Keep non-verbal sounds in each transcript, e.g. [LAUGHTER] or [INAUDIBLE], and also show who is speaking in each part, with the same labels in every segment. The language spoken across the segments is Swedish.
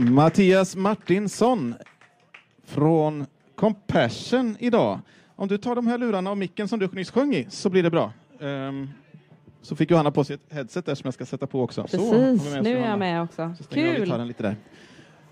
Speaker 1: Mattias Martinsson från Compassion idag. Om du tar de här lurarna och micken som du nyss sjöng i så blir det bra. Ehm, så fick Johanna på sig ett headset där som jag ska sätta på också. Så,
Speaker 2: Precis,
Speaker 1: oss
Speaker 2: nu är jag med också.
Speaker 1: Så
Speaker 2: Kul!
Speaker 1: gitarren lite där.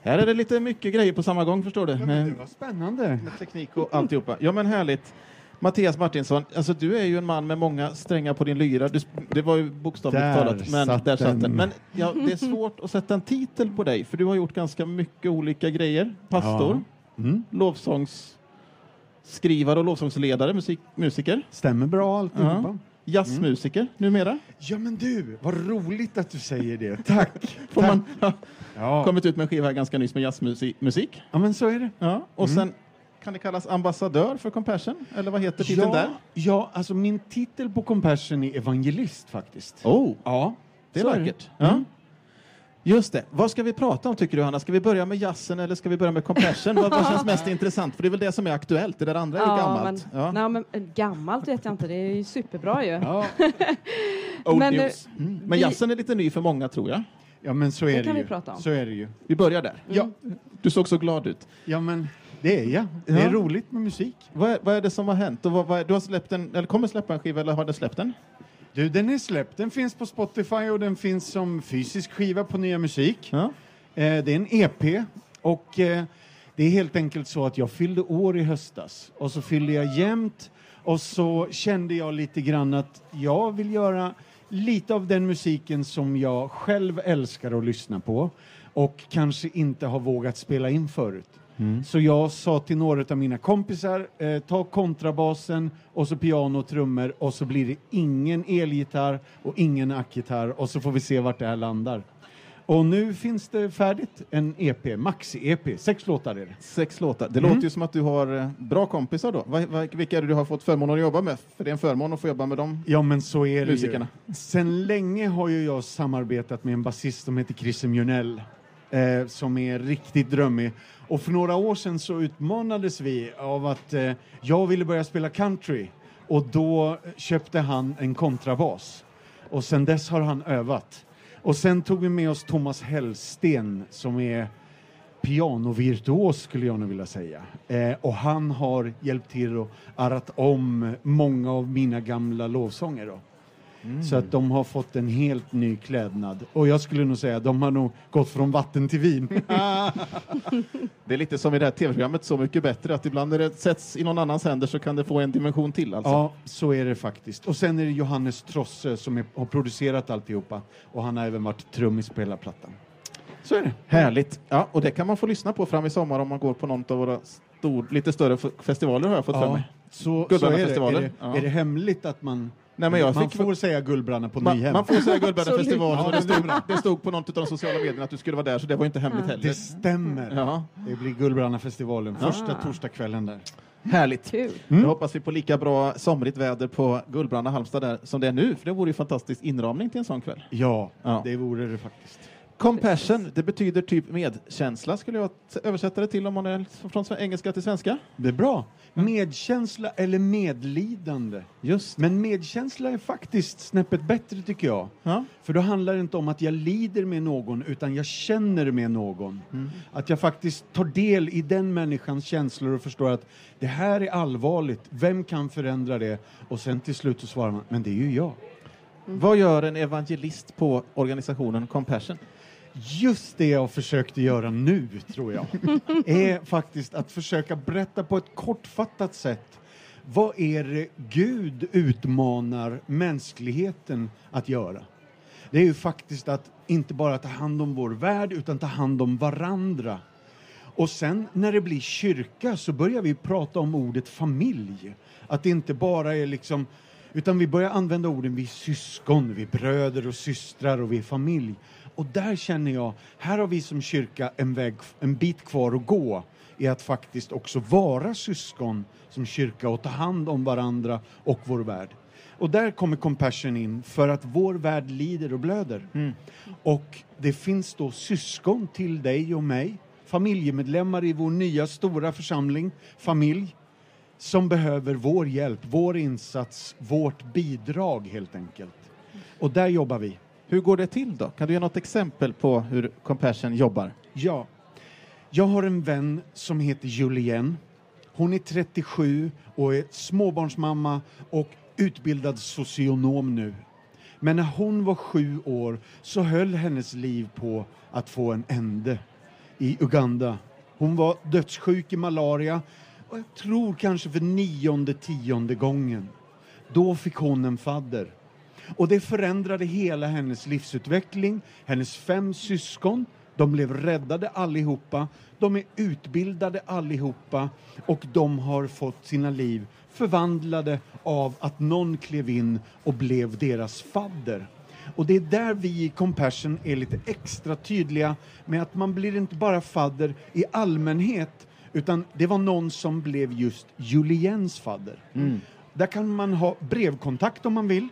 Speaker 1: Här är det lite mycket grejer på samma gång förstår du.
Speaker 3: Ja, men det var spännande.
Speaker 1: med teknik och alltihopa. Ja men härligt. Mattias Martinsson, alltså du är ju en man med många strängar på din lyra. Du, det var ju bokstavligt
Speaker 3: Där
Speaker 1: talat, men
Speaker 3: satt
Speaker 1: där satt
Speaker 3: den.
Speaker 1: Men ja, det är svårt att sätta en titel på dig, för du har gjort ganska mycket olika grejer. Pastor,
Speaker 3: Mm.
Speaker 1: lovsångsskrivare och lovsångsledare, musik, musiker,
Speaker 3: Stämmer bra alltihopa.
Speaker 1: jazzmusiker numera.
Speaker 3: Ja men du, vad roligt att du säger det. [LAUGHS] Tack.
Speaker 1: Får man ja,
Speaker 3: Ja.
Speaker 1: kommit ut med en skiva här ganska nyss med jazzmusik. Musik.
Speaker 3: ja men så är det.
Speaker 1: Ja. Och sen kan det kallas ambassadör för Compassion, eller vad heter titeln
Speaker 3: Ja,
Speaker 1: där?
Speaker 3: ja, alltså min titel på Compassion är evangelist faktiskt.
Speaker 1: Oh,
Speaker 3: Ja,
Speaker 1: det är
Speaker 3: så
Speaker 1: vackert.
Speaker 3: Mm.
Speaker 1: Just det. Vad ska vi prata om tycker du Hanna? Ska vi börja med jazzen eller ska vi börja med Compassion? vad, vad känns mest intressant? För det är väl det som är aktuellt. Det där andra är ju gammalt.
Speaker 2: Men,
Speaker 1: ja.
Speaker 2: nej, men, eh, gammalt vet jag inte, det är ju superbra ju.
Speaker 3: Ja. [LAUGHS]
Speaker 1: Old
Speaker 2: men,
Speaker 1: news. Mm. Men jazzen är lite ny för många tror jag.
Speaker 3: ja, men så är
Speaker 2: Det
Speaker 3: det,
Speaker 2: kan vi
Speaker 3: ju.
Speaker 2: prata om.
Speaker 3: Så är det ju.
Speaker 1: Vi börjar där.
Speaker 3: Ja,
Speaker 1: Du såg så glad ut.
Speaker 3: ja, men det är jag. Det är
Speaker 1: Ja.
Speaker 3: roligt med musik.
Speaker 1: Vad är, vad är det som har hänt? Och vad, vad är, du har släppt en, eller kommer släppa en skiva eller har du släppt den?
Speaker 3: Du, den är släppt. Den finns på Spotify och den finns som fysisk skiva på Nya Musik.
Speaker 1: Ja.
Speaker 3: Eh, det är en EP och eh, det är helt enkelt så att jag fyllde år i höstas och så fyllde jag jämnt och så kände jag lite grann att jag vill göra lite av den musiken som jag själv älskar att lyssna på och kanske inte har vågat spela in förut. Så jag sa till några av mina kompisar, eh, ta kontrabasen och så piano och trummor och så blir det ingen elgitarr och ingen ackgitarr och så får vi se vart det här landar. Och nu finns det färdigt, en EP, maxi-EP, sex låtar är det.
Speaker 1: Sex låtar. Det
Speaker 3: Mm.
Speaker 1: låter ju som att du har eh, bra kompisar då. Vilka är det du har fått förmånen att jobba med? För det är en förmån att få jobba med dem.
Speaker 3: Ja men så är det
Speaker 1: Musikerna.
Speaker 3: ju. Sen länge har ju jag samarbetat med en basist som heter Chris Mjörnell. Eh, som är riktigt drömmig. Och för några år sedan så utmanades vi av att eh, jag ville börja spela country. Och då köpte han en kontrabas. Och sen dess har han övat. Och sen tog vi med oss Thomas Hellsten som är pianovirtuos skulle jag nog vilja säga. Eh, och han har hjälpt till att arrat om många av mina gamla lovsånger. Då. Så att de har fått en helt ny klädnad. Och jag skulle nog säga att de har nog gått från vatten till vin. [LAUGHS]
Speaker 1: Det är lite som i det här tv-programmet Så mycket bättre, att ibland när det sätts i någon annans händer så kan det få en dimension till. Alltså.
Speaker 3: ja, så är det faktiskt. Och sen är det Johannes Trosse som är, har producerat alltihopa. Och han har även varit trummis på hela plattan. Så är det.
Speaker 1: Härligt. Ja, och det kan man få lyssna på fram i sommar om man går på någon av våra stor, lite större festivaler har jag fått för
Speaker 3: Ja,
Speaker 1: mig.
Speaker 3: så, så är, det. är, det,
Speaker 1: Ja.
Speaker 3: är det hemligt att man...
Speaker 1: Nej, men jag
Speaker 3: man
Speaker 1: fick-
Speaker 3: får säga Guldbranna på
Speaker 1: Man,
Speaker 3: Nyhem.
Speaker 1: man får säga Guldbrännafestivalen
Speaker 3: Ja,
Speaker 1: det stod, det stod på någon av de sociala medierna att du skulle vara där så det var inte hemligt heller.
Speaker 3: Det stämmer.
Speaker 1: Ja,
Speaker 3: Det blir Guldbrannafestivalen, första
Speaker 2: Ah.
Speaker 3: torsdagskvällen där.
Speaker 1: härligt.
Speaker 2: Kul.
Speaker 1: Nu hoppas vi på lika bra somrigt väder på Guldbranna Halmstad där som det är nu, för det vore ju fantastisk inramning till en sån kväll.
Speaker 3: Ja,
Speaker 1: Ja.
Speaker 3: det vore det faktiskt.
Speaker 1: Compassion, det betyder typ medkänsla skulle jag översätta det till om man är från engelska till svenska.
Speaker 3: Det är bra. Medkänsla eller medlidande.
Speaker 1: Just
Speaker 3: Men medkänsla är faktiskt snäppet bättre tycker jag.
Speaker 1: Ja.
Speaker 3: För då handlar det inte om att jag lider med någon utan jag känner med någon. Att jag faktiskt tar del i den människans känslor och förstår att det här är allvarligt. Vem kan förändra det? Och sen till slut så svarar man, men det är ju jag.
Speaker 1: Vad gör en evangelist på organisationen Compassion?
Speaker 3: Just det jag försökte göra nu, tror jag, [LAUGHS] är faktiskt att försöka berätta på ett kortfattat sätt vad är det Gud utmanar mänskligheten att göra? Det är ju faktiskt att inte bara ta hand om vår värld utan ta hand om varandra. Och sen när det blir kyrka så börjar vi prata om ordet familj. Att det inte bara är liksom, utan vi börjar använda orden vi är syskon, vi är bröder och systrar och vi är familj. Och där känner jag, här har vi som kyrka en, väg, en bit kvar att gå i att faktiskt också vara syskon som kyrka och ta hand om varandra och vår värld. Och där kommer compassion in, för att vår värld lider och blöder. Och det finns då syskon till dig och mig, familjemedlemmar i vår nya stora församling, familj, som behöver vår hjälp, vår insats, vårt bidrag helt enkelt. Och där jobbar vi.
Speaker 1: Hur går det till då? Kan du ge något exempel på hur Compassion jobbar?
Speaker 3: Ja, Jag har en vän som heter Julienne. Hon är 37 och är småbarnsmamma och utbildad socionom nu. Men när hon var sju år så höll hennes liv på att få en ände i Uganda. Hon var dödssjuk i malaria och jag tror kanske för nionde, tionde gången. Då fick hon en fadder. Och det förändrade hela hennes livsutveckling. Hennes fem syskon, de blev räddade allihopa. De är utbildade allihopa och de har fått sina liv förvandlade av att någon klev in och blev deras fadder. Och det är där vi i Compassion är lite extra tydliga med att man blir inte bara fadder i allmänhet utan det var någon som blev just Juliens fadder. Där kan man ha brevkontakt om man vill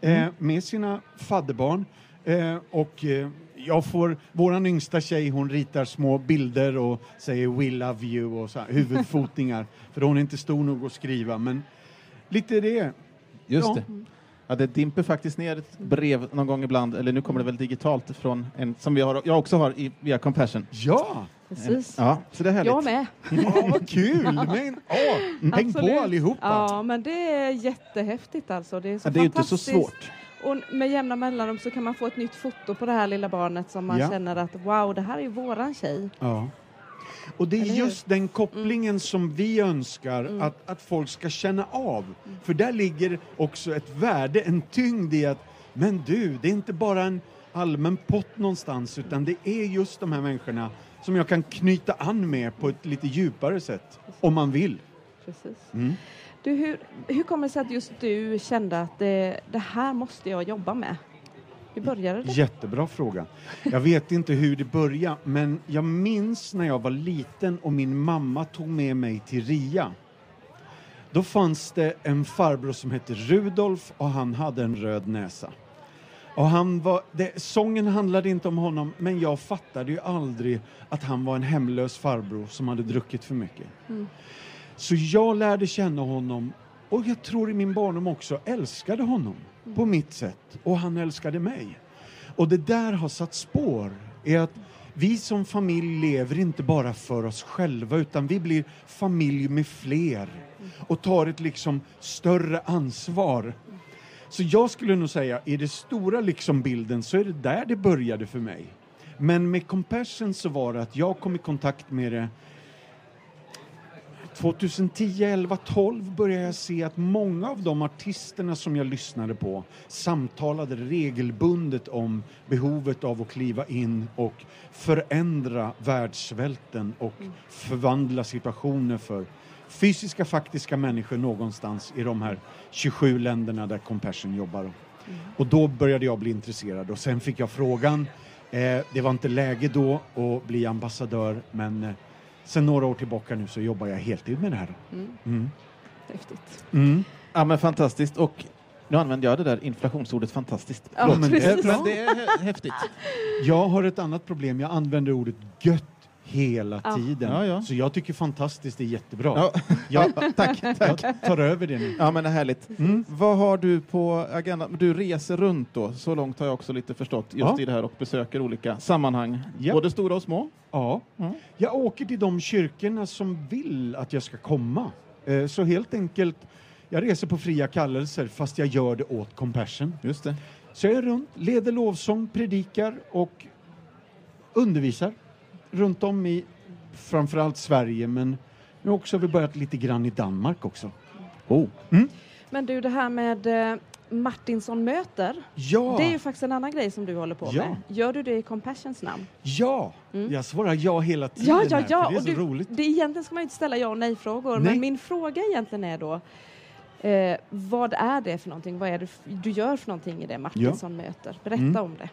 Speaker 3: eh, med sina fadderbarn. Eh, och eh, jag får, våran yngsta tjej hon ritar små bilder och säger we love you och så här, huvudfotningar. [LAUGHS] för hon är inte stor nog att skriva men lite det.
Speaker 1: Just
Speaker 3: Ja.
Speaker 1: det. Ja, det dimper faktiskt ner ett brev någon gång ibland, eller nu kommer det väl digitalt från en som vi har, jag också har i, via Compassion.
Speaker 3: Ja!
Speaker 2: Precis.
Speaker 1: Ja, så det är härligt.
Speaker 2: Jag med.
Speaker 3: Ja, vad kul! [LAUGHS] Men, ja, häng på allihopa!
Speaker 2: Ja, men det är jättehäftigt alltså. Det är, så
Speaker 1: Ja, det är inte så svårt.
Speaker 2: Och med jämna mellanrum så kan man få ett nytt foto på det här lilla barnet som man
Speaker 3: Ja.
Speaker 2: känner att wow, det här är ju våran tjej.
Speaker 3: Ja. Och det är
Speaker 2: Eller hur? Mm.
Speaker 3: just den kopplingen som vi önskar att, att folk ska känna av.
Speaker 2: Mm.
Speaker 3: För där ligger också ett värde, en tyngd i att men du, det är inte bara en allmän pott någonstans utan det är just de här människorna som jag kan knyta an med på ett lite djupare sätt, om man vill.
Speaker 2: Precis.
Speaker 3: Mm.
Speaker 2: Du, hur, hur kommer det sig att just du kände att det, det här måste jag jobba med? Hur började det?
Speaker 3: Jättebra fråga. Jag vet inte hur det började, men jag minns när jag var liten och min mamma tog med mig till RIA. Då fanns det en farbror som hette Rudolf och han hade en röd näsa. Och han var, det, sången handlade inte om honom, men jag fattade ju aldrig att han var en hemlös farbror som hade druckit för mycket. Så jag lärde känna honom och jag tror i min barndom också älskade honom på mitt sätt och han älskade mig. Och det där har satt spår i att vi som familj lever inte bara för oss själva utan vi blir familj med fler och tar ett liksom större ansvar. Så jag skulle nog säga, i det stora liksom bilden så är det där det började för mig. Men med Compassion så var det att jag kom i kontakt med det 2010, 11, 12 började jag se att många av de artisterna som jag lyssnade på samtalade regelbundet om behovet av att kliva in och förändra världssvälten och förvandla situationer för fysiska, faktiska människor någonstans i de här 27 länderna där Compassion jobbar. Och då började jag bli intresserad och sen fick jag frågan. Eh, det var inte läge då att bli ambassadör men eh, sen några år tillbaka nu så jobbar jag heltid med det här. Mm.
Speaker 2: Häftigt.
Speaker 3: Mm.
Speaker 1: Ja, men fantastiskt. Och nu använder jag det där inflationsordet fantastiskt.
Speaker 2: Ja,
Speaker 1: men, det, men det är hä- häftigt.
Speaker 3: Jag har ett annat problem, jag använder ordet gött hela
Speaker 2: Ja.
Speaker 3: tiden.
Speaker 1: Ja, ja.
Speaker 3: Så jag tycker fantastiskt är jättebra.
Speaker 1: Ja,
Speaker 3: Jag, [LAUGHS]
Speaker 1: tack, tack.
Speaker 3: jag tar över det nu.
Speaker 1: Ja, men det är härligt.
Speaker 3: Mm.
Speaker 1: Vad har du på agendan? Du reser runt då, så långt har jag också lite förstått just
Speaker 3: Ja.
Speaker 1: i det här och besöker olika sammanhang,
Speaker 3: Ja.
Speaker 1: både stora och små.
Speaker 3: Ja.
Speaker 1: Mm.
Speaker 3: Jag åker till de kyrkorna som vill att jag ska komma. Eh, Så helt enkelt, jag reser på fria kallelser fast jag gör det åt Compassion.
Speaker 1: Just det.
Speaker 3: Så jag är runt, leder lovsång, predikar och undervisar runt om i framförallt Sverige men nu också har vi börjat lite grann i Danmark också.
Speaker 1: Oh.
Speaker 2: Men du, det här med eh, Martinsson möter,
Speaker 3: Ja,
Speaker 2: det är ju faktiskt en annan grej som du håller på
Speaker 3: Ja.
Speaker 2: med. Gör du det i Compassions namn?
Speaker 3: ja!
Speaker 2: Mm.
Speaker 3: Jag svarar ja hela tiden
Speaker 2: Ja, ja,
Speaker 3: här,
Speaker 2: ja.
Speaker 3: för det är
Speaker 2: och
Speaker 3: så
Speaker 2: du,
Speaker 3: roligt.
Speaker 2: Det, egentligen ska man ju inte ställa ja och nej-frågor,
Speaker 3: Nej.
Speaker 2: men min fråga egentligen är då eh, vad är det för någonting? Vad är det du gör för någonting i det Martinsson möter? Berätta
Speaker 3: Mm.
Speaker 2: om det.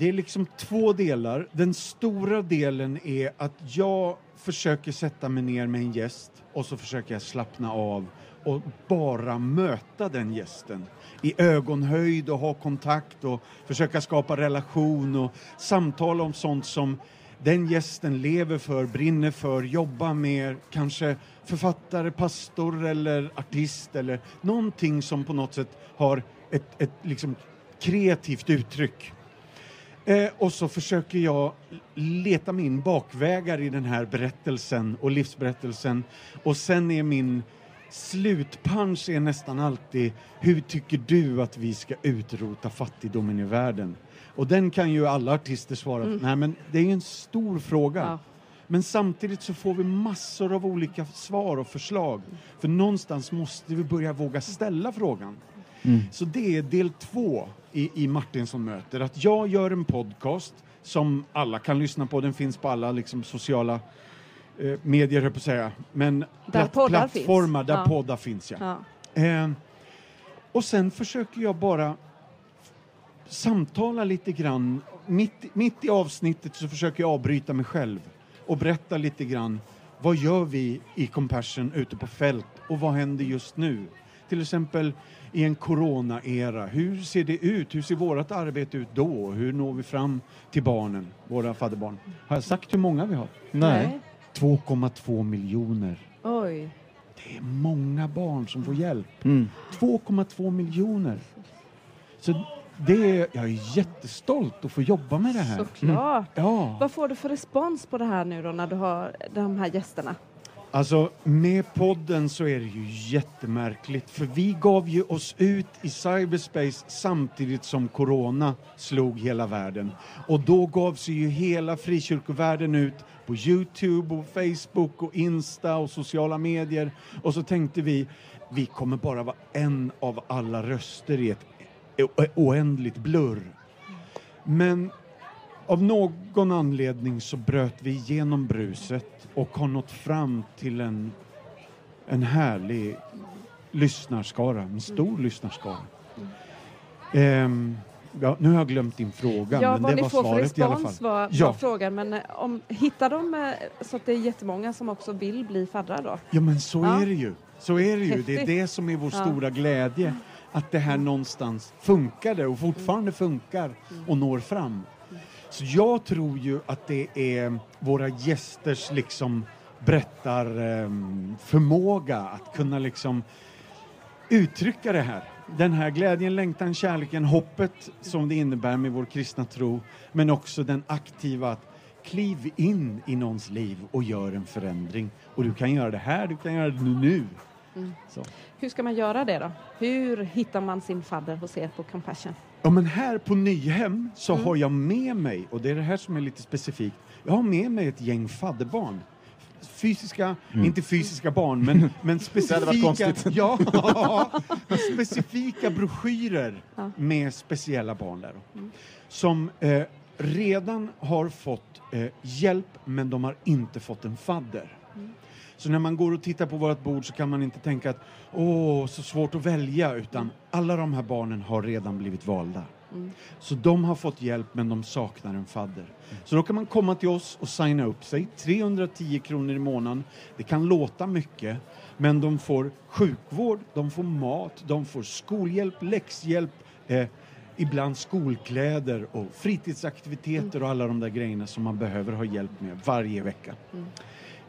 Speaker 3: Det är liksom två delar. Den stora delen är att jag försöker sätta mig ner med en gäst och så försöker jag slappna av och bara möta den gästen i ögonhöjd och ha kontakt och försöka skapa relation och samtala om sånt som den gästen lever för, brinner för, jobbar med, kanske författare, pastor eller artist eller någonting som på något sätt har ett, ett liksom kreativt uttryck. Eh, och så försöker jag leta mig in bakvägar i den här berättelsen och livsberättelsen. Och sen är min slutpunch är nästan alltid hur tycker du att vi ska utrota fattigdomen i världen? Och den kan ju alla artister svara mm. nej men det är en stor fråga. Ja. Men samtidigt så får vi massor av olika svar och förslag. För någonstans måste vi börja våga ställa frågan. Mm. Så det är del två i, i Martinsson möter. Att jag gör en podcast som alla kan lyssna på. Den finns på alla liksom, sociala eh, medier, höll på att säga. Men
Speaker 2: där plat
Speaker 3: plattformar
Speaker 2: finns.
Speaker 3: där ja. poddar finns. Ja. ja. Eh, och sen försöker jag bara samtala lite grann. Mitt, mitt i avsnittet så försöker jag avbryta mig själv och berätta lite grann vad gör vi i Compassion ute på fält och vad händer just nu? Till exempel i en corona-era. Hur ser det ut? Hur ser vårt arbete ut då? Hur når vi fram till barnen, våra fadderbarn? Har jag sagt hur många vi har?
Speaker 2: Nej.
Speaker 3: 2,2 miljoner.
Speaker 2: Oj.
Speaker 3: Det är många barn som får hjälp. Mm. 2,2 miljoner. Så det är, jag är jättestolt att få jobba med det här.
Speaker 2: Såklart.
Speaker 3: Mm. Ja.
Speaker 2: Vad får du för respons på det här nu då när du har de här gästerna?
Speaker 3: Alltså med podden så är det ju jättemärkligt för vi gav ju oss ut i cyberspace samtidigt som corona slog hela världen. Och då gav sig ju hela frikyrkovärlden ut på Youtube och Facebook och Insta och sociala medier. Och så tänkte vi, vi kommer bara vara en av alla röster i ett oändligt blurr. Men av någon anledning så bröt vi igenom bruset och har nått fram till en, en härlig lyssnarskara, en stor lyssnarskara. Um, ja, nu har jag glömt din fråga,
Speaker 2: ja,
Speaker 3: men det var svaret i alla fall.
Speaker 2: Var, ja. var frågan, men eh, om, hittar de eh, så att det är jättemånga som också vill bli faddrar då?
Speaker 3: Ja, men så ja. är det ju. Så är det ju. Det är det som är vår ja. stora glädje att det här någonstans funkade och fortfarande funkar och når fram. Så jag tror ju att det är våra gästers liksom berättarförmåga ehm, att kunna liksom uttrycka det här. Den här glädjen, längtan, kärleken, hoppet som det innebär med vår kristna tro, men också den aktiva att kliv in i någons liv och gör en förändring. Och du kan göra det här, du kan göra det nu. Mm.
Speaker 2: Hur ska man göra det då? Hur hittar man sin fadder hos er på Compassion?
Speaker 3: Ja, men här på Nyhem så mm. har jag med mig, och det är det här som är lite specifikt, jag har med mig ett gäng fadderbarn. Fysiska, mm. inte fysiska barn, men, [LAUGHS] men specifika, [LAUGHS] ja, specifika broschyrer ja. med speciella barn där. Mm. Som eh, redan har fått eh, hjälp, men de har inte fått en fadder. Mm. Så när man går och tittar på vårt bord så kan man inte tänka att åh, så svårt att välja, utan alla de här barnen har redan blivit valda. Mm. Så de har fått hjälp men de saknar en fadder. Mm. Så då kan man komma till oss och signa upp sig. 310 kronor i månaden. Det kan låta mycket, men de får sjukvård, de får mat, de får skolhjälp, läxhjälp, eh, ibland skolkläder och fritidsaktiviteter mm. och alla de där grejerna som man behöver ha hjälp med varje vecka.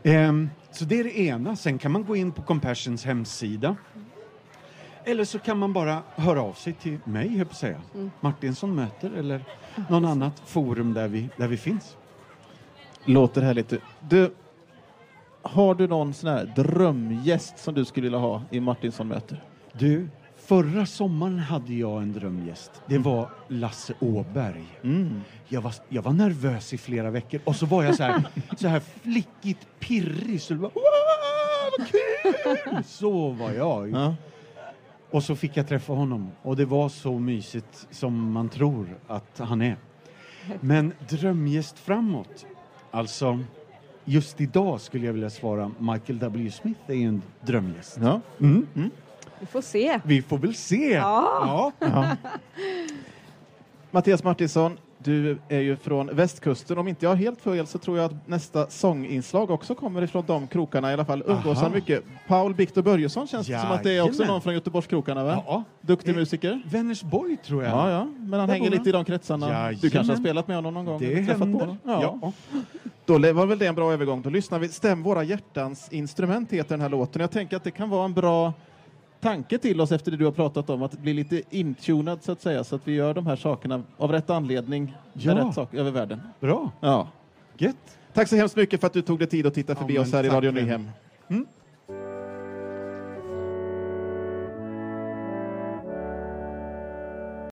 Speaker 3: Um, så det är det ena. Sen kan man gå in på Compassions hemsida. Eller så kan man bara höra av sig till mig, höll på säga. Mm. Martinsson möter eller någon annat forum där vi, där vi finns.
Speaker 1: Låter härligt. Du, har du någon sån här drömgäst som du skulle vilja ha i Martinsson möter?
Speaker 3: Du, Förra sommaren hade jag en drömgäst. Det mm. var Lasse Åberg. Mm. Jag, var, jag var nervös i flera veckor och så var jag så här, [LAUGHS] så här flickigt pirrig. Så var, vad kul! [LAUGHS] Så var jag. Ja. Och så fick jag träffa honom och det var så mysigt som man tror att han är. Men drömgäst framåt, alltså just idag skulle jag vilja svara Michael W Smith är en drömgäst.
Speaker 1: Ja. Mm. Mm.
Speaker 2: Vi får se.
Speaker 3: Vi får väl se.
Speaker 2: Ja. ja.
Speaker 1: Mattias Martinsson, du är ju från västkusten. Om inte jag har helt fel så tror jag att nästa sånginslag också kommer ifrån de krokarna. I alla fall umgås han mycket. Paul Victor Börjesson känns det som att det är också någon från Göteborgskrokarna, va? Ja. Duktig musiker.
Speaker 3: Vänersborg tror jag.
Speaker 1: Ja, ja. Men han Där hänger lite i de kretsarna. Jajamän. Du kanske har spelat med honom någon gång?
Speaker 3: Det händer. Ja. ja.
Speaker 1: Då var väl det en bra övergång. Då lyssnar vi. Stäm våra hjärtans instrument heter den här låten. Jag tänker att det kan vara en bra tanke till oss efter det du har pratat om, att bli lite intunad så att säga, så att vi gör de här sakerna av rätt anledning,
Speaker 3: Ja.
Speaker 1: med rätt sak över världen.
Speaker 3: Bra.
Speaker 1: Ja.
Speaker 3: Gött.
Speaker 1: Tack så hemskt mycket för att du tog dig tid att titta
Speaker 3: Ja,
Speaker 1: förbi
Speaker 3: men
Speaker 1: oss här i Radio. Nyhem.
Speaker 3: Mm.